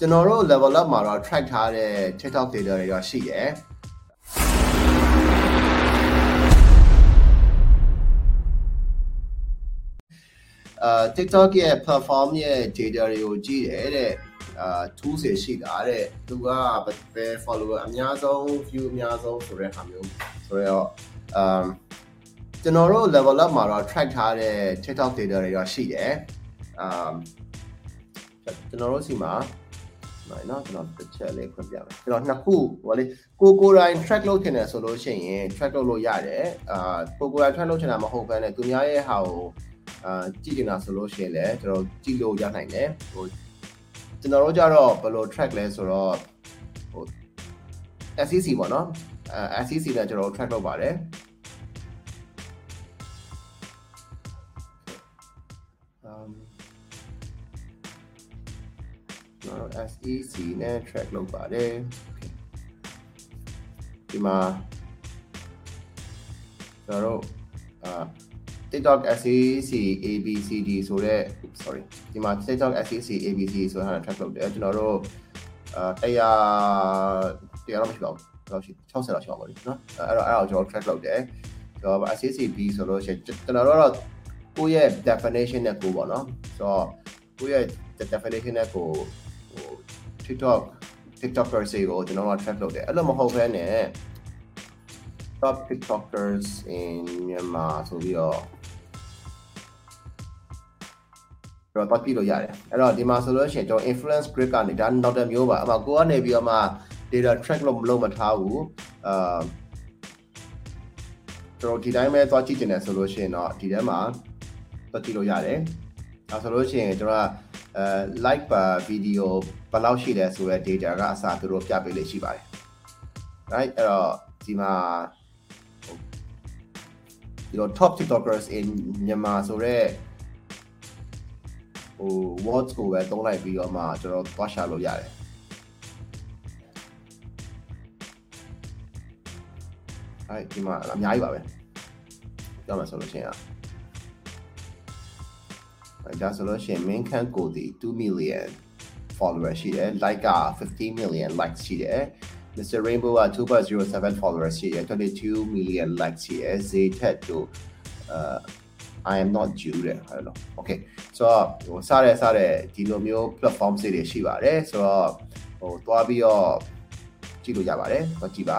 ကျွန်တော်တို့ level up မှာတော့ track ထားတဲ့ TikTok data တွေတော့ရှိတယ်အာ TikTok ရဲ့ platform ရဲ့ data တွေကိုကြည့်တယ်တဲ့အာ tools တွေရှိတာတဲ့သူကဘယ် follower အများဆုံး view အများဆုံးဆိုတဲ့ဟာမျိုးဆိုတော့အမ်ကျွန်တော်တို့ level up မှာတော့ track ထားတဲ့ TikTok data တွေတော့ရှိတယ်အမ်ကျွန်တော်တို့စီမှာ နိုင်เนาะကျွန်တော်တစ်ချက်လေးဖွင့်ပြမယ်ကျွန်တော်နှစ်ခုဟိုလေကိုကိုတိုင်း track လုပ်ချင်တယ်ဆိုလို့ရှိရင် track လုပ်လို့ရတယ်အာကိုကိုတိုင်း track လုပ်ချင်တာမဟုတ်ဘဲနဲ့သူများရဲ့ဟာကိုအာကြည့်နေတာဆိုလို့ရှိရင်လည်းကျွန်တော်ကြည့်လို့ရနိုင်တယ်ဟိုကျွန်တော်တို့ကြတော့ဘယ်လို track လဲဆိုတော့ဟို SCC ပေါ့နော်အဲ SCC နဲ့ကျွန်တော် track လုပ်ပါတယ် ကျွန်တော် SEC နဲ့ track လုပ်ပါတယ်ဒီမှာကျွန်တော်တို့အာ TikTok SEC ABCD ဆိုတော့ sorry ဒီမှာ TikTok SEC ABC ဆိုတဲ့ track လုပ်တယ်ကျွန်တော်တို့အာတရားတရားတော့မရှိပါဘူးတော့ရှိ60လောက်ရှိပါပါလိမ့်နော်အဲ့တော့အဲ့တော့ကျွန်တော် track လုပ်တယ်ဆိုတော့ SEC B ဆိုလို့ရှိရင်ကျွန်တော်တို့တော့ကိုယ့်ရဲ့ definition နဲ့ကိုပေါ့နော်ဆိုတော့ကိုယ့်ရဲ့ definition နဲ့ကို ဟို TikTok TikToker စီကိုကျွန်တော်က track လုပ်တယ်အဲ့လိုမဟုတ်ဘဲနဲ့ top TikTokers in Myanmar ဆိုပြီးတော့ကျွန်တော်ပတ်ပြလို့ရတယ်အဲ့တော့ဒီမှာဆိုလို့ရှိရင်ကျွန်တော် influence grid ကနေဒါနောက်တစ်မျိုးပါအမှကိုကနေပြီးတော့မှ data track လို့မလုပ်မထားဘူးအာကျွန်တော်ဒီတိုင်းပဲသွားကြည့်ကျင်တယ်ဆိုလို့ရှိရင်တော့ဒီထဲမှာသွားကြည့်လို့ရတယ် အဲဆိုလို့ရှိရင်ကျွန်တော်ကအဲ like per video ဘယ်လောက်ရှိလဲဆိုတဲ့ data ကအစားသူတို့ပြပေးလို့ရှိပါတယ် right အဲ့တော့ဒီမှာဒီတော့ top tiktokers in Myanmar ဆိုတော့ဟို words ကိုပဲသုံးလိုက်ပြီးတော့မှကျွန်တော်သွားရှာလို့ရတယ်အဲ့ဒီမှာအများကြီးပါပဲပြောမှဆိုလို့ရှိရင်အဲ့ ဒါဆိုလို့ရှိရင် main ခန်းကိုဒီ2 million follower ရှိတယ် like က15 million likes ရှိတယ် Mr. Rainbow က2.07 followers ရှိတယ်22 million likes ရှိတယ် Zaytet တို့ uh I am not due တဲ့ဟုတ်လို့ okay ဆိုတော့ဟိုစားရဲစားရဲဒီလိုမျိုး platform တွေရှိပါတယ်ဆိုတော့ဟိုတွားပြီးတော့ကြည့်လို့ရပါတယ်တော့ကြည့်ပါ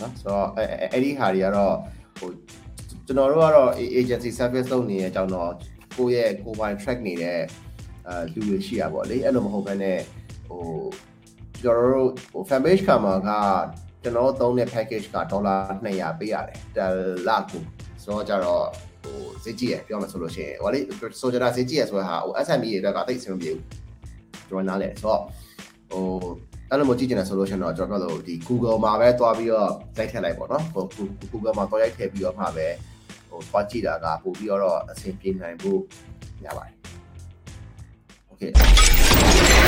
နော်ဆိုတော့အဲအဲ့ဒီဟာတွေကတော့ဟို ကျွန်တော်တို့ကတော့ agency service လုပ်နေတဲ့အကြောင်းတော့ကိုယ့်ရဲ့ကိုယ်ပိုင် track နေတဲ့အဲလူတွေရှိရပါလေအဲ့လိုမဟုတ်ဘဲနဲ့ဟိုကျွန်တော်တို့ဟို fan page ကမှာကကျွန်တော်သုံးတဲ့ package ကဒေါ်လာ200ပေးရတယ်တစ်လကိုဆိုတော့ကြတော့ဟိုဈေးကြီးရပြောမှဆိုလို့ရှိရင်ဟိုလေဆိုကြတာဈေးကြီးရဆိုတဲ့ဟာဟို SME တွေအတွက်ကတိတ်အဆင်မပြေဘူးကျွန်တော်နားလဲဆိုတော့ဟိုအဲ့လိုမျိုးကြည့်ကျင်တယ်ဆိုလို့ရှိရင်တော့ကျွန်တော်တို့ဒီ Google မှာပဲတွားပြီးတော့ရိုက်ထည့်လိုက်ပေါ့နော်ဟို Google မှာတွားရိုက်ထည့်ပြီးတော့မှပဲ ဟိုတွားကြည့်တာကပို့ပြီးတော့အဆင်ပြေနိုင်ဖို့ရပါတယ် Okay